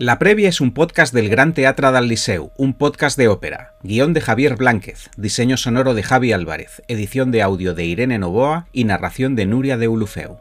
La Previa es un podcast del Gran Teatre del Liceu, un podcast de ópera. Guión de Javier Blánquez, diseño sonoro de Javi Álvarez, edición de audio de Irene Novoa y narración de Nuria de Ulufeu.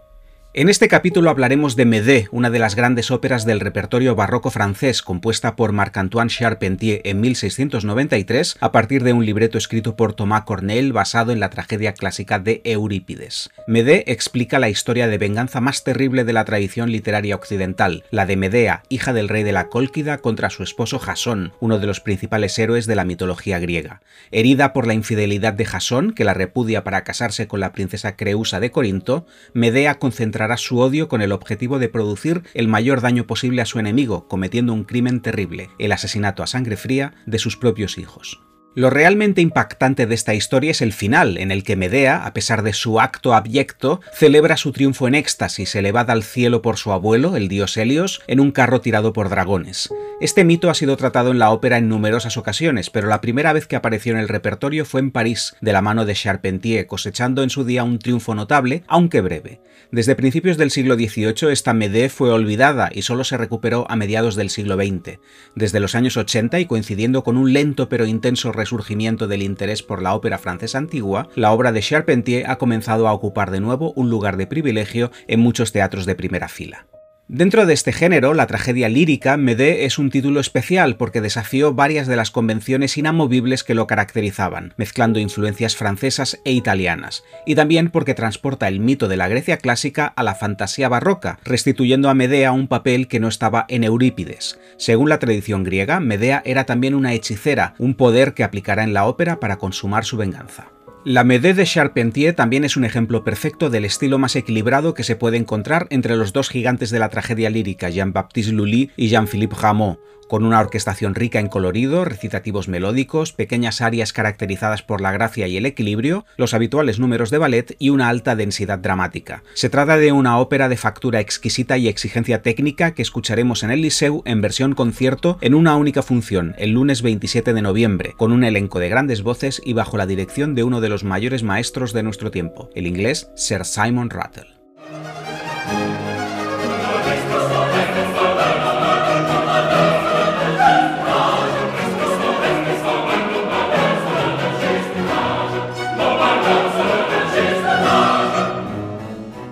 En este capítulo hablaremos de Médée, una de las grandes óperas del repertorio barroco francés, compuesta por Marc-Antoine Charpentier en 1693, a partir de un libreto escrito por Thomas Corneille basado en la tragedia clásica de Eurípides. Médée explica la historia de venganza más terrible de la tradición literaria occidental, la de Medea, hija del rey de la Cólquida, contra su esposo Jasón, uno de los principales héroes de la mitología griega. Herida por la infidelidad de Jasón, que la repudia para casarse con la princesa Creusa de Corinto, Medea concentrará su odio con el objetivo de producir el mayor daño posible a su enemigo, cometiendo un crimen terrible, el asesinato a sangre fría de sus propios hijos. Lo realmente impactante de esta historia es el final, en el que Medea, a pesar de su acto abyecto, celebra su triunfo en éxtasis, elevada al cielo por su abuelo, el dios Helios, en un carro tirado por dragones. Este mito ha sido tratado en la ópera en numerosas ocasiones, pero la primera vez que apareció en el repertorio fue en París, de la mano de Charpentier, cosechando en su día un triunfo notable, aunque breve. Desde principios del siglo XVIII esta Medea fue olvidada y solo se recuperó a mediados del siglo XX. Desde los años 80 y coincidiendo con un lento pero intenso surgimiento del interés por la ópera francesa antigua, la obra de Charpentier ha comenzado a ocupar de nuevo un lugar de privilegio en muchos teatros de primera fila. Dentro de este género, la tragedia lírica, Médée es un título especial porque desafió varias de las convenciones inamovibles que lo caracterizaban, mezclando influencias francesas e italianas, y también porque transporta el mito de la Grecia clásica a la fantasía barroca, restituyendo a Medea un papel que no estaba en Eurípides. Según la tradición griega, Medea era también una hechicera, un poder que aplicará en la ópera para consumar su venganza. La Médée de Charpentier también es un ejemplo perfecto del estilo más equilibrado que se puede encontrar entre los dos gigantes de la tragedia lírica, Jean-Baptiste Lully y Jean-Philippe Rameau, con una orquestación rica en colorido, recitativos melódicos, pequeñas áreas caracterizadas por la gracia y el equilibrio, los habituales números de ballet y una alta densidad dramática. Se trata de una ópera de factura exquisita y exigencia técnica que escucharemos en el Liceu en versión concierto en una única función, el lunes 27 de noviembre, con un elenco de grandes voces y bajo la dirección de uno de los mayores maestros de nuestro tiempo, el inglés Sir Simon Rattle.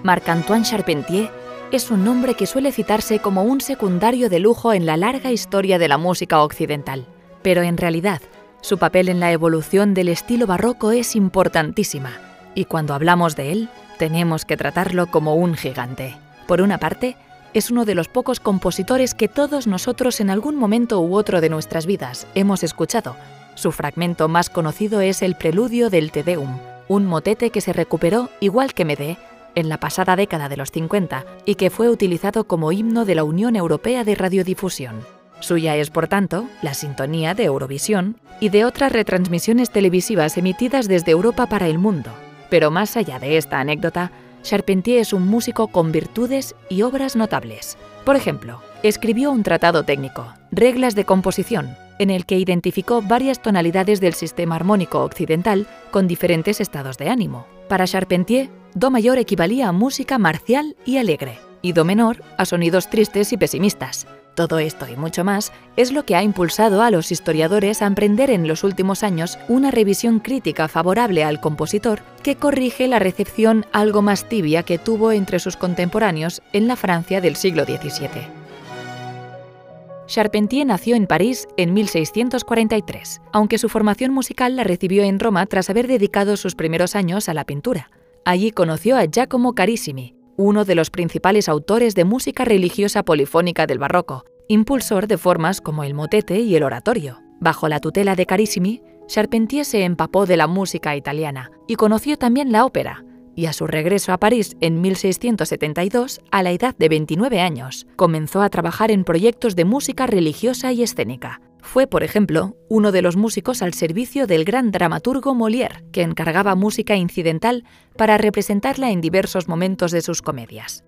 Marc-Antoine Charpentier es un nombre que suele citarse como un secundario de lujo en la larga historia de la música occidental, pero en realidad su papel en la evolución del estilo barroco es importantísima, y cuando hablamos de él, tenemos que tratarlo como un gigante. Por una parte, es uno de los pocos compositores que todos nosotros en algún momento u otro de nuestras vidas hemos escuchado. Su fragmento más conocido es el Preludio del Te Deum, un motete que se recuperó, igual que Medé, en la pasada década de los 50 y que fue utilizado como himno de la Unión Europea de Radiodifusión. Suya es, por tanto, la sintonía de Eurovisión y de otras retransmisiones televisivas emitidas desde Europa para el mundo. Pero más allá de esta anécdota, Charpentier es un músico con virtudes y obras notables. Por ejemplo, escribió un tratado técnico, Reglas de composición, en el que identificó varias tonalidades del sistema armónico occidental con diferentes estados de ánimo. Para Charpentier, Do mayor equivalía a música marcial y alegre, y Do menor a sonidos tristes y pesimistas. Todo esto y mucho más es lo que ha impulsado a los historiadores a emprender en los últimos años una revisión crítica favorable al compositor que corrige la recepción algo más tibia que tuvo entre sus contemporáneos en la Francia del siglo XVII. Charpentier nació en París en 1643, aunque su formación musical la recibió en Roma tras haber dedicado sus primeros años a la pintura. Allí conoció a Giacomo Carissimi, uno de los principales autores de música religiosa polifónica del barroco, impulsor de formas como el motete y el oratorio. Bajo la tutela de Carissimi, Charpentier se empapó de la música italiana y conoció también la ópera, y a su regreso a París en 1672, a la edad de 29 años, comenzó a trabajar en proyectos de música religiosa y escénica, fue, por ejemplo, uno de los músicos al servicio del gran dramaturgo Molière, que encargaba música incidental para representarla en diversos momentos de sus comedias.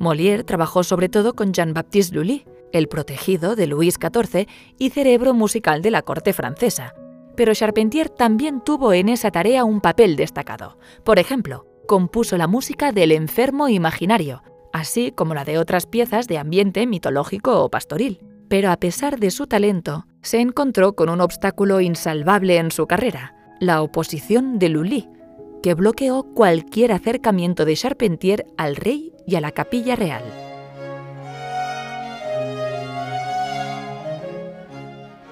Molière trabajó sobre todo con Jean-Baptiste Lully, el protegido de Luis XIV y cerebro musical de la corte francesa. Pero Charpentier también tuvo en esa tarea un papel destacado. Por ejemplo, compuso la música del enfermo imaginario, así como la de otras piezas de ambiente mitológico o pastoril. Pero a pesar de su talento, se encontró con un obstáculo insalvable en su carrera, la oposición de Lully, que bloqueó cualquier acercamiento de Charpentier al rey y a la capilla real.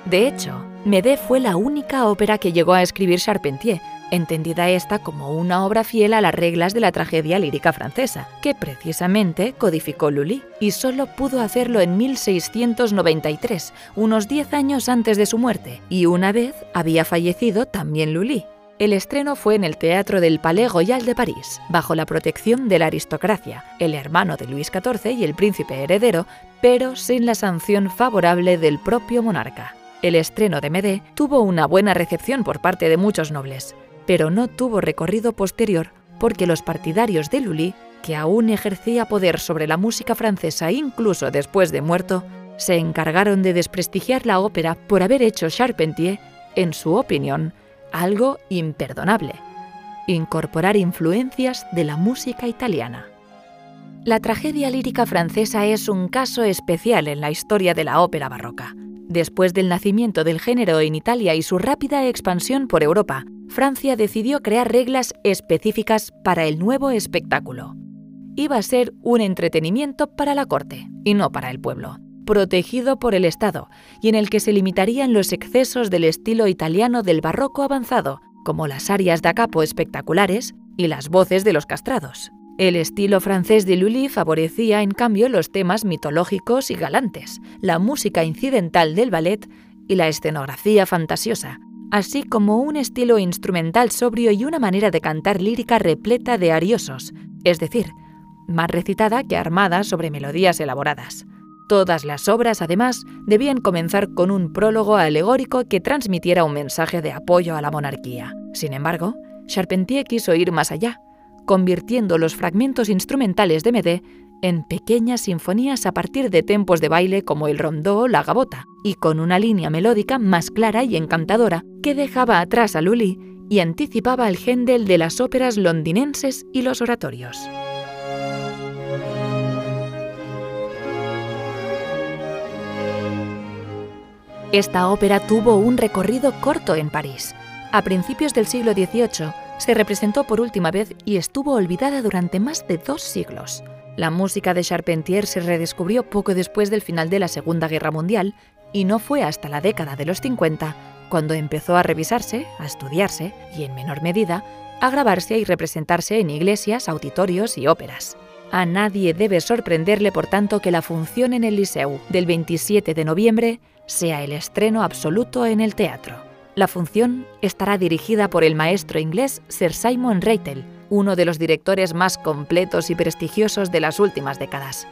De hecho, Médée fue la única ópera que llegó a escribir Charpentier, entendida esta como una obra fiel a las reglas de la tragedia lírica francesa, que precisamente codificó Lully, y solo pudo hacerlo en 1693, unos 10 años antes de su muerte, y una vez había fallecido también Lully. El estreno fue en el Teatro del Palais Royal de París, bajo la protección de la aristocracia, el hermano de Luis XIV y el príncipe heredero, pero sin la sanción favorable del propio monarca. El estreno de Médée tuvo una buena recepción por parte de muchos nobles, pero no tuvo recorrido posterior porque los partidarios de Lully, que aún ejercía poder sobre la música francesa incluso después de muerto, se encargaron de desprestigiar la ópera por haber hecho Charpentier, en su opinión, algo imperdonable, incorporar influencias de la música italiana. La tragedia lírica francesa es un caso especial en la historia de la ópera barroca. Después del nacimiento del género en Italia y su rápida expansión por Europa, Francia decidió crear reglas específicas para el nuevo espectáculo. Iba a ser un entretenimiento para la corte y no para el pueblo, protegido por el Estado y en el que se limitarían los excesos del estilo italiano del barroco avanzado, como las arias da capo espectaculares y las voces de los castrados. El estilo francés de Lully favorecía, en cambio, los temas mitológicos y galantes, la música incidental del ballet y la escenografía fantasiosa, así como un estilo instrumental sobrio y una manera de cantar lírica repleta de ariosos, es decir, más recitada que armada sobre melodías elaboradas. Todas las obras, además, debían comenzar con un prólogo alegórico que transmitiera un mensaje de apoyo a la monarquía. Sin embargo, Charpentier quiso ir más allá convirtiendo los fragmentos instrumentales de Médée en pequeñas sinfonías a partir de tempos de baile como el rondó o la gabota, y con una línea melódica más clara y encantadora que dejaba atrás a Lully y anticipaba el Händel de las óperas londinenses y los oratorios. Esta ópera tuvo un recorrido corto en París. A principios del siglo XVIII, se representó por última vez y estuvo olvidada durante más de dos siglos. La música de Charpentier se redescubrió poco después del final de la Segunda Guerra Mundial y no fue hasta la década de los 50 cuando empezó a revisarse, a estudiarse y, en menor medida, a grabarse y representarse en iglesias, auditorios y óperas. A nadie debe sorprenderle, por tanto, que la función en el Liceu del 27 de noviembre sea el estreno absoluto en el teatro. La función estará dirigida por el maestro inglés Sir Simon Rattle, uno de los directores más completos y prestigiosos de las últimas décadas.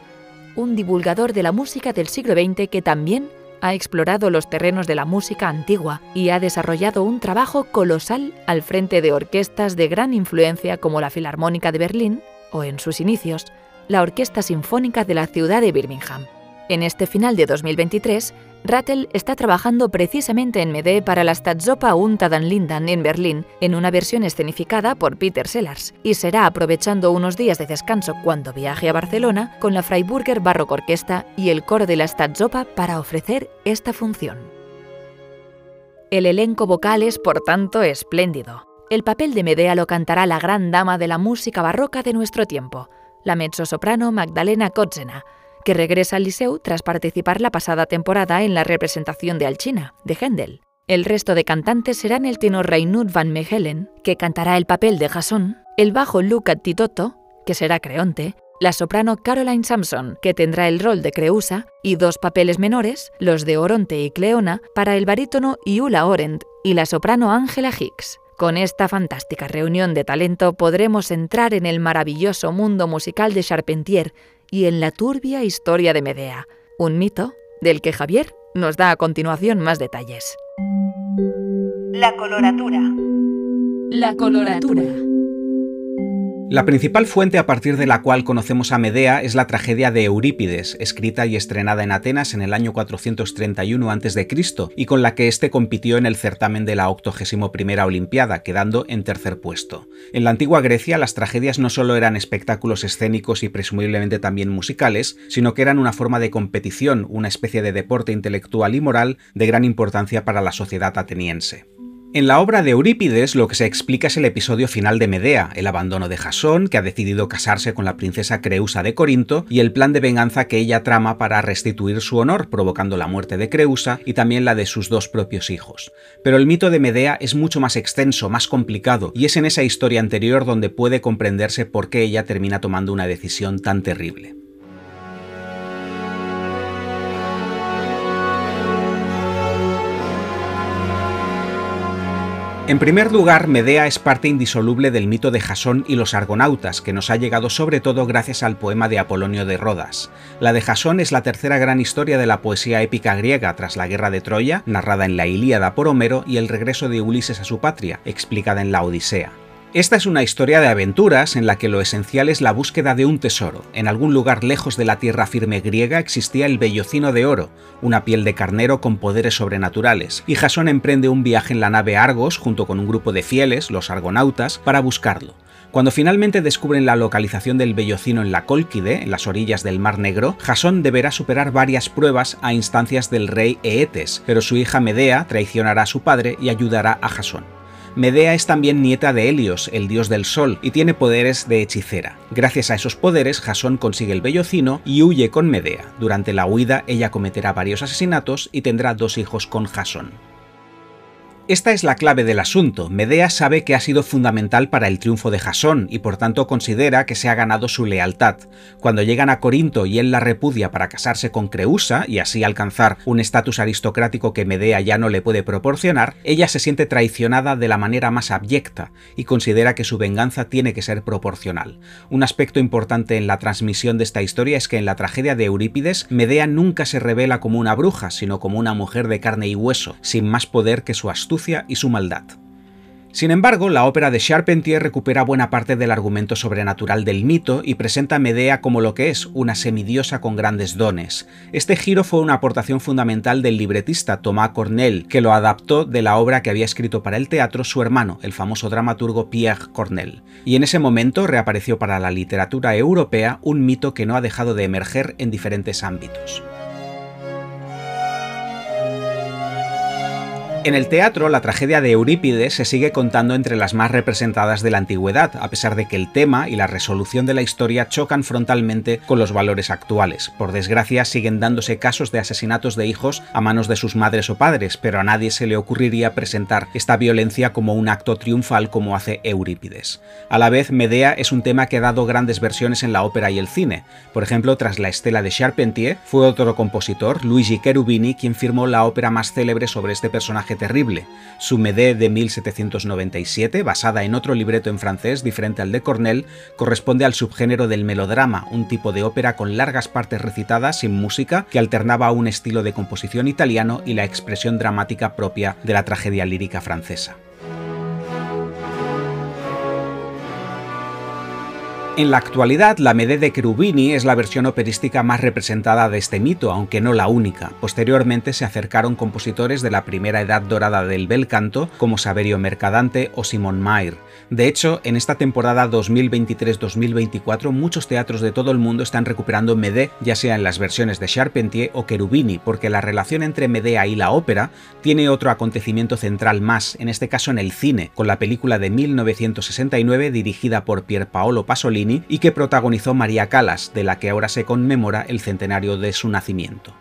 Un divulgador de la música del siglo XX que también ha explorado los terrenos de la música antigua y ha desarrollado un trabajo colosal al frente de orquestas de gran influencia como la Filarmónica de Berlín o, en sus inicios, la Orquesta Sinfónica de la ciudad de Birmingham. En este final de 2023, Rattel está trabajando precisamente en Médée para la Staatsoper Unter den Linden en Berlín, en una versión escenificada por Peter Sellars, y será aprovechando unos días de descanso cuando viaje a Barcelona con la Freiburger Baroque Orquesta y el coro de la Staatsoper para ofrecer esta función. El elenco vocal es, por tanto, espléndido. El papel de Medea lo cantará la gran dama de la música barroca de nuestro tiempo, la mezzosoprano Magdalena Kotzena, que regresa al Liceu tras participar la pasada temporada en la representación de Alchina, de Händel. El resto de cantantes serán el tenor Reinhard van Mechelen, que cantará el papel de Jason, el bajo Luca Titotto, que será Creonte, la soprano Caroline Sampson, que tendrá el rol de Creusa, y dos papeles menores, los de Oronte y Cleona, para el barítono Iula Orent y la soprano Angela Hicks. Con esta fantástica reunión de talento podremos entrar en el maravilloso mundo musical de Charpentier y en la turbia historia de Medea, un mito del que Javier nos da a continuación más detalles. La coloratura. La coloratura. La principal fuente a partir de la cual conocemos a Medea es la tragedia de Eurípides, escrita y estrenada en Atenas en el año 431 a.C. y con la que éste compitió en el certamen de la 81 Olimpiada, quedando en tercer puesto. En la antigua Grecia las tragedias no solo eran espectáculos escénicos y presumiblemente también musicales, sino que eran una forma de competición, una especie de deporte intelectual y moral de gran importancia para la sociedad ateniense. En la obra de Eurípides lo que se explica es el episodio final de Medea, el abandono de Jasón, que ha decidido casarse con la princesa Creusa de Corinto, y el plan de venganza que ella trama para restituir su honor, provocando la muerte de Creusa y también la de sus dos propios hijos. Pero el mito de Medea es mucho más extenso, más complicado, y es en esa historia anterior donde puede comprenderse por qué ella termina tomando una decisión tan terrible. En primer lugar, Medea es parte indisoluble del mito de Jasón y los argonautas, que nos ha llegado sobre todo gracias al poema de Apolonio de Rodas. La de Jasón es la tercera gran historia de la poesía épica griega tras la guerra de Troya, narrada en la Ilíada por Homero, y el regreso de Ulises a su patria, explicada en la Odisea. Esta es una historia de aventuras en la que lo esencial es la búsqueda de un tesoro. En algún lugar lejos de la tierra firme griega existía el vellocino de oro, una piel de carnero con poderes sobrenaturales, y Jasón emprende un viaje en la nave Argos junto con un grupo de fieles, los argonautas, para buscarlo. Cuando finalmente descubren la localización del vellocino en la Cólquide, en las orillas del Mar Negro, Jasón deberá superar varias pruebas a instancias del rey Eetes, pero su hija Medea traicionará a su padre y ayudará a Jasón. Medea es también nieta de Helios, el dios del sol, y tiene poderes de hechicera. Gracias a esos poderes, Jasón consigue el vellocino y huye con Medea. Durante la huida, ella cometerá varios asesinatos y tendrá dos hijos con Jasón. Esta es la clave del asunto. Medea sabe que ha sido fundamental para el triunfo de Jasón y por tanto considera que se ha ganado su lealtad. Cuando llegan a Corinto y él la repudia para casarse con Creusa y así alcanzar un estatus aristocrático que Medea ya no le puede proporcionar, ella se siente traicionada de la manera más abyecta y considera que su venganza tiene que ser proporcional. Un aspecto importante en la transmisión de esta historia es que en la tragedia de Eurípides, Medea nunca se revela como una bruja, sino como una mujer de carne y hueso, sin más poder que su astucia y su maldad. Sin embargo, la ópera de Charpentier recupera buena parte del argumento sobrenatural del mito y presenta a Medea como lo que es, una semidiosa con grandes dones. Este giro fue una aportación fundamental del libretista Thomas Cornell, que lo adaptó de la obra que había escrito para el teatro su hermano, el famoso dramaturgo Pierre Cornell. Y en ese momento reapareció para la literatura europea un mito que no ha dejado de emerger en diferentes ámbitos. En el teatro, la tragedia de Eurípides se sigue contando entre las más representadas de la antigüedad, a pesar de que el tema y la resolución de la historia chocan frontalmente con los valores actuales. Por desgracia, siguen dándose casos de asesinatos de hijos a manos de sus madres o padres, pero a nadie se le ocurriría presentar esta violencia como un acto triunfal como hace Eurípides. A la vez, Medea es un tema que ha dado grandes versiones en la ópera y el cine. Por ejemplo, tras la estela de Charpentier, fue otro compositor, Luigi Cherubini, quien firmó la ópera más célebre sobre este personaje terrible. Su Médée de 1797, basada en otro libreto en francés diferente al de Cornell, corresponde al subgénero del melodrama, un tipo de ópera con largas partes recitadas sin música que alternaba un estilo de composición italiano y la expresión dramática propia de la tragedia lírica francesa. En la actualidad, la Medea de Cherubini es la versión operística más representada de este mito, aunque no la única. Posteriormente se acercaron compositores de la primera edad dorada del bel canto, como Saverio Mercadante o Simon Mayr. De hecho, en esta temporada 2023-2024 muchos teatros de todo el mundo están recuperando Medea, ya sea en las versiones de Charpentier o Cherubini, porque la relación entre Medea y la ópera tiene otro acontecimiento central más, en este caso en el cine, con la película de 1969 dirigida por Pier Paolo Pasolini y que protagonizó María Calas, de la que ahora se conmemora el centenario de su nacimiento.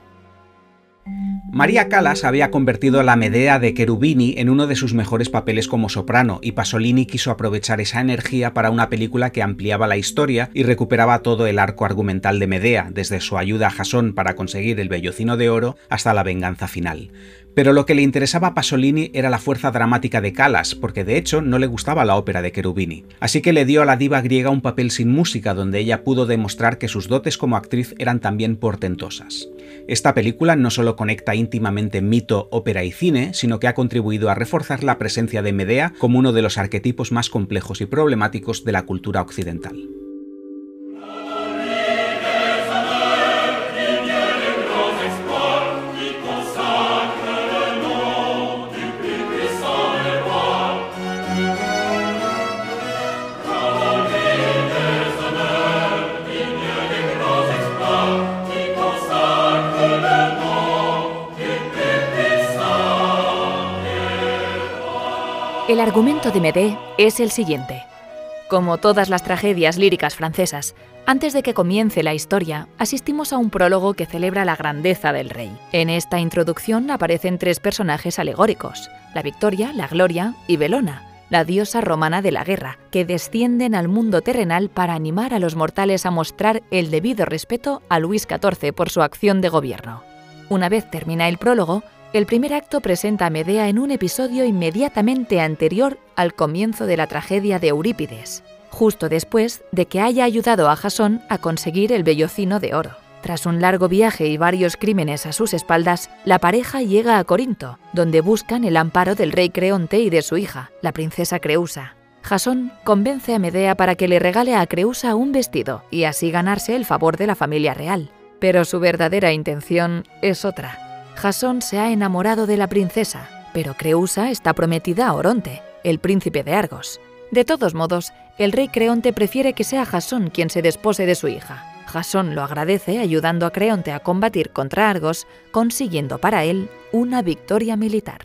María Callas había convertido la Medea de Cherubini en uno de sus mejores papeles como soprano, y Pasolini quiso aprovechar esa energía para una película que ampliaba la historia y recuperaba todo el arco argumental de Medea, desde su ayuda a Jasón para conseguir el vellocino de oro hasta la venganza final. Pero lo que le interesaba a Pasolini era la fuerza dramática de Calas, porque de hecho no le gustaba la ópera de Cherubini. Así que le dio a la diva griega un papel sin música donde ella pudo demostrar que sus dotes como actriz eran también portentosas. Esta película no solo conecta íntimamente mito, ópera y cine, sino que ha contribuido a reforzar la presencia de Medea como uno de los arquetipos más complejos y problemáticos de la cultura occidental. El argumento de Médée es el siguiente. Como todas las tragedias líricas francesas, antes de que comience la historia, asistimos a un prólogo que celebra la grandeza del rey. En esta introducción aparecen tres personajes alegóricos, la Victoria, la Gloria y Belona, la diosa romana de la guerra, que descienden al mundo terrenal para animar a los mortales a mostrar el debido respeto a Luis XIV por su acción de gobierno. Una vez termina el prólogo, el primer acto presenta a Medea en un episodio inmediatamente anterior al comienzo de la tragedia de Eurípides, justo después de que haya ayudado a Jasón a conseguir el vellocino de oro. Tras un largo viaje y varios crímenes a sus espaldas, la pareja llega a Corinto, donde buscan el amparo del rey Creonte y de su hija, la princesa Creusa. Jasón convence a Medea para que le regale a Creusa un vestido y así ganarse el favor de la familia real. Pero su verdadera intención es otra. Jasón se ha enamorado de la princesa, pero Creusa está prometida a Oronte, el príncipe de Argos. De todos modos, el rey Creonte prefiere que sea Jasón quien se despose de su hija. Jasón lo agradece ayudando a Creonte a combatir contra Argos, consiguiendo para él una victoria militar.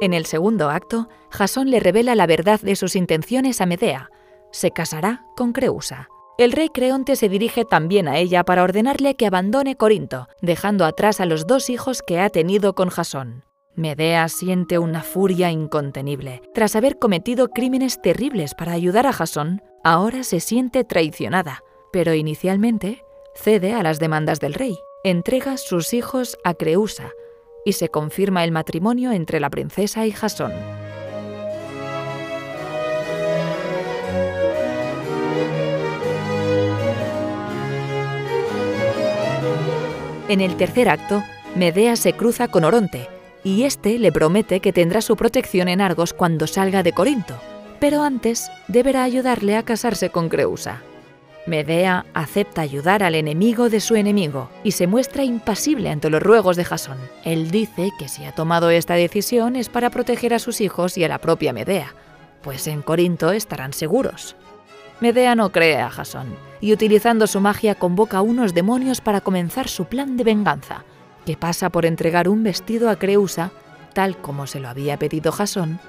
En el segundo acto, Jasón le revela la verdad de sus intenciones a Medea. Se casará con Creusa. El rey Creonte se dirige también a ella para ordenarle que abandone Corinto, dejando atrás a los dos hijos que ha tenido con Jasón. Medea siente una furia incontenible. Tras haber cometido crímenes terribles para ayudar a Jasón, ahora se siente traicionada, pero inicialmente cede a las demandas del rey. Entrega sus hijos a Creusa, y se confirma el matrimonio entre la princesa y Jasón. En el tercer acto, Medea se cruza con Oronte, y éste le promete que tendrá su protección en Argos cuando salga de Corinto, pero antes deberá ayudarle a casarse con Creusa. Medea acepta ayudar al enemigo de su enemigo y se muestra impasible ante los ruegos de Jasón. Él dice que si ha tomado esta decisión es para proteger a sus hijos y a la propia Medea, pues en Corinto estarán seguros. Medea no cree a Jasón y utilizando su magia convoca a unos demonios para comenzar su plan de venganza, que pasa por entregar un vestido a Creusa, tal como se lo había pedido Jasón,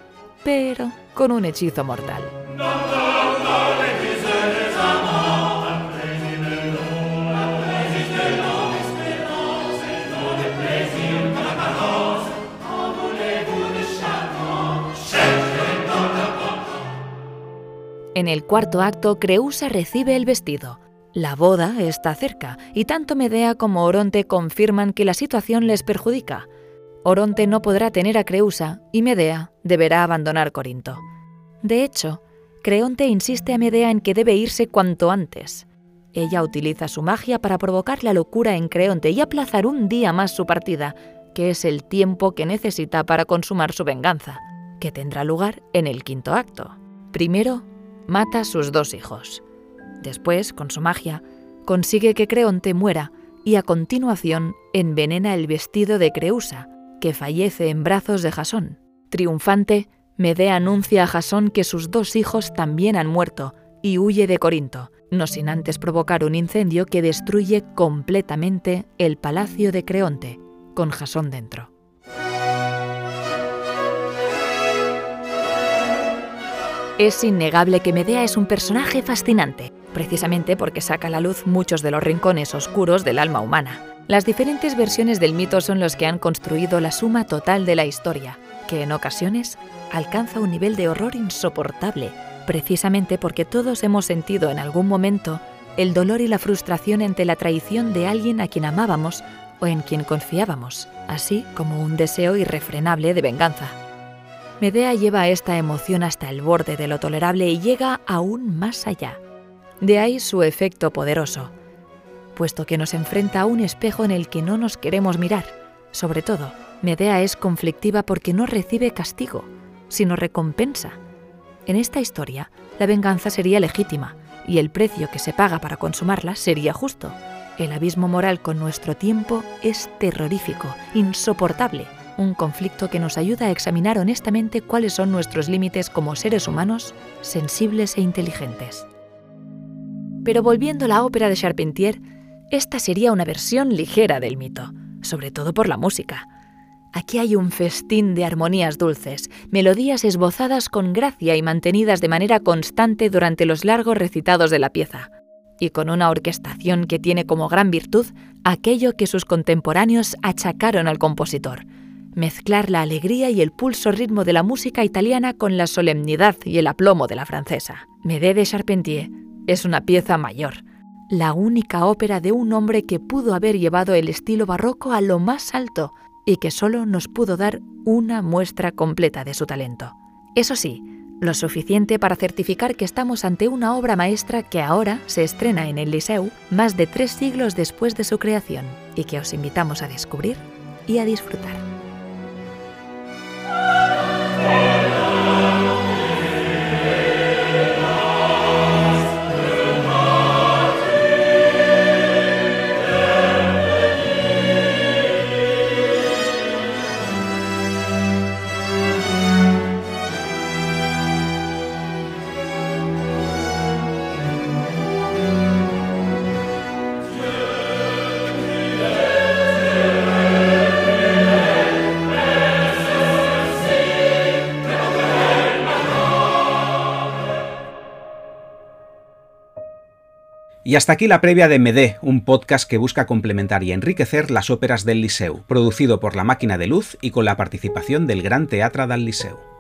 pero con un hechizo mortal. En el cuarto acto, Creusa recibe el vestido. La boda está cerca y tanto Medea como Oronte confirman que la situación les perjudica. Oronte no podrá tener a Creusa y Medea deberá abandonar Corinto. De hecho, Creonte insiste a Medea en que debe irse cuanto antes. Ella utiliza su magia para provocar la locura en Creonte y aplazar un día más su partida, que es el tiempo que necesita para consumar su venganza, que tendrá lugar en el quinto acto. Primero, mata a sus dos hijos. Después, con su magia, consigue que Creonte muera y a continuación envenena el vestido de Creusa, que fallece en brazos de Jasón. Triunfante, Medea anuncia a Jasón que sus dos hijos también han muerto y huye de Corinto, no sin antes provocar un incendio que destruye completamente el palacio de Creonte, con Jasón dentro. Es innegable que Medea es un personaje fascinante, precisamente porque saca a la luz muchos de los rincones oscuros del alma humana. Las diferentes versiones del mito son los que han construido la suma total de la historia, que en ocasiones alcanza un nivel de horror insoportable, precisamente porque todos hemos sentido en algún momento el dolor y la frustración ante la traición de alguien a quien amábamos o en quien confiábamos, así como un deseo irrefrenable de venganza. Medea lleva esta emoción hasta el borde de lo tolerable y llega aún más allá. De ahí su efecto poderoso, puesto que nos enfrenta a un espejo en el que no nos queremos mirar. Sobre todo, Medea es conflictiva porque no recibe castigo, sino recompensa. En esta historia, la venganza sería legítima y el precio que se paga para consumarla sería justo. El abismo moral con nuestro tiempo es terrorífico, insoportable, un conflicto que nos ayuda a examinar honestamente cuáles son nuestros límites como seres humanos, sensibles e inteligentes. Pero volviendo a la ópera de Charpentier, esta sería una versión ligera del mito, sobre todo por la música. Aquí hay un festín de armonías dulces, melodías esbozadas con gracia y mantenidas de manera constante durante los largos recitados de la pieza, y con una orquestación que tiene como gran virtud aquello que sus contemporáneos achacaron al compositor, mezclar la alegría y el pulso ritmo de la música italiana con la solemnidad y el aplomo de la francesa. Médée de Charpentier es una pieza mayor, la única ópera de un hombre que pudo haber llevado el estilo barroco a lo más alto y que solo nos pudo dar una muestra completa de su talento. Eso sí, lo suficiente para certificar que estamos ante una obra maestra que ahora se estrena en el Liceu más de tres siglos después de su creación y que os invitamos a descubrir y a disfrutar. Bye. Y hasta aquí la previa de Medé, un podcast que busca complementar y enriquecer las óperas del Liceu, producido por La Máquina de Luz y con la participación del Gran Teatre del Liceu.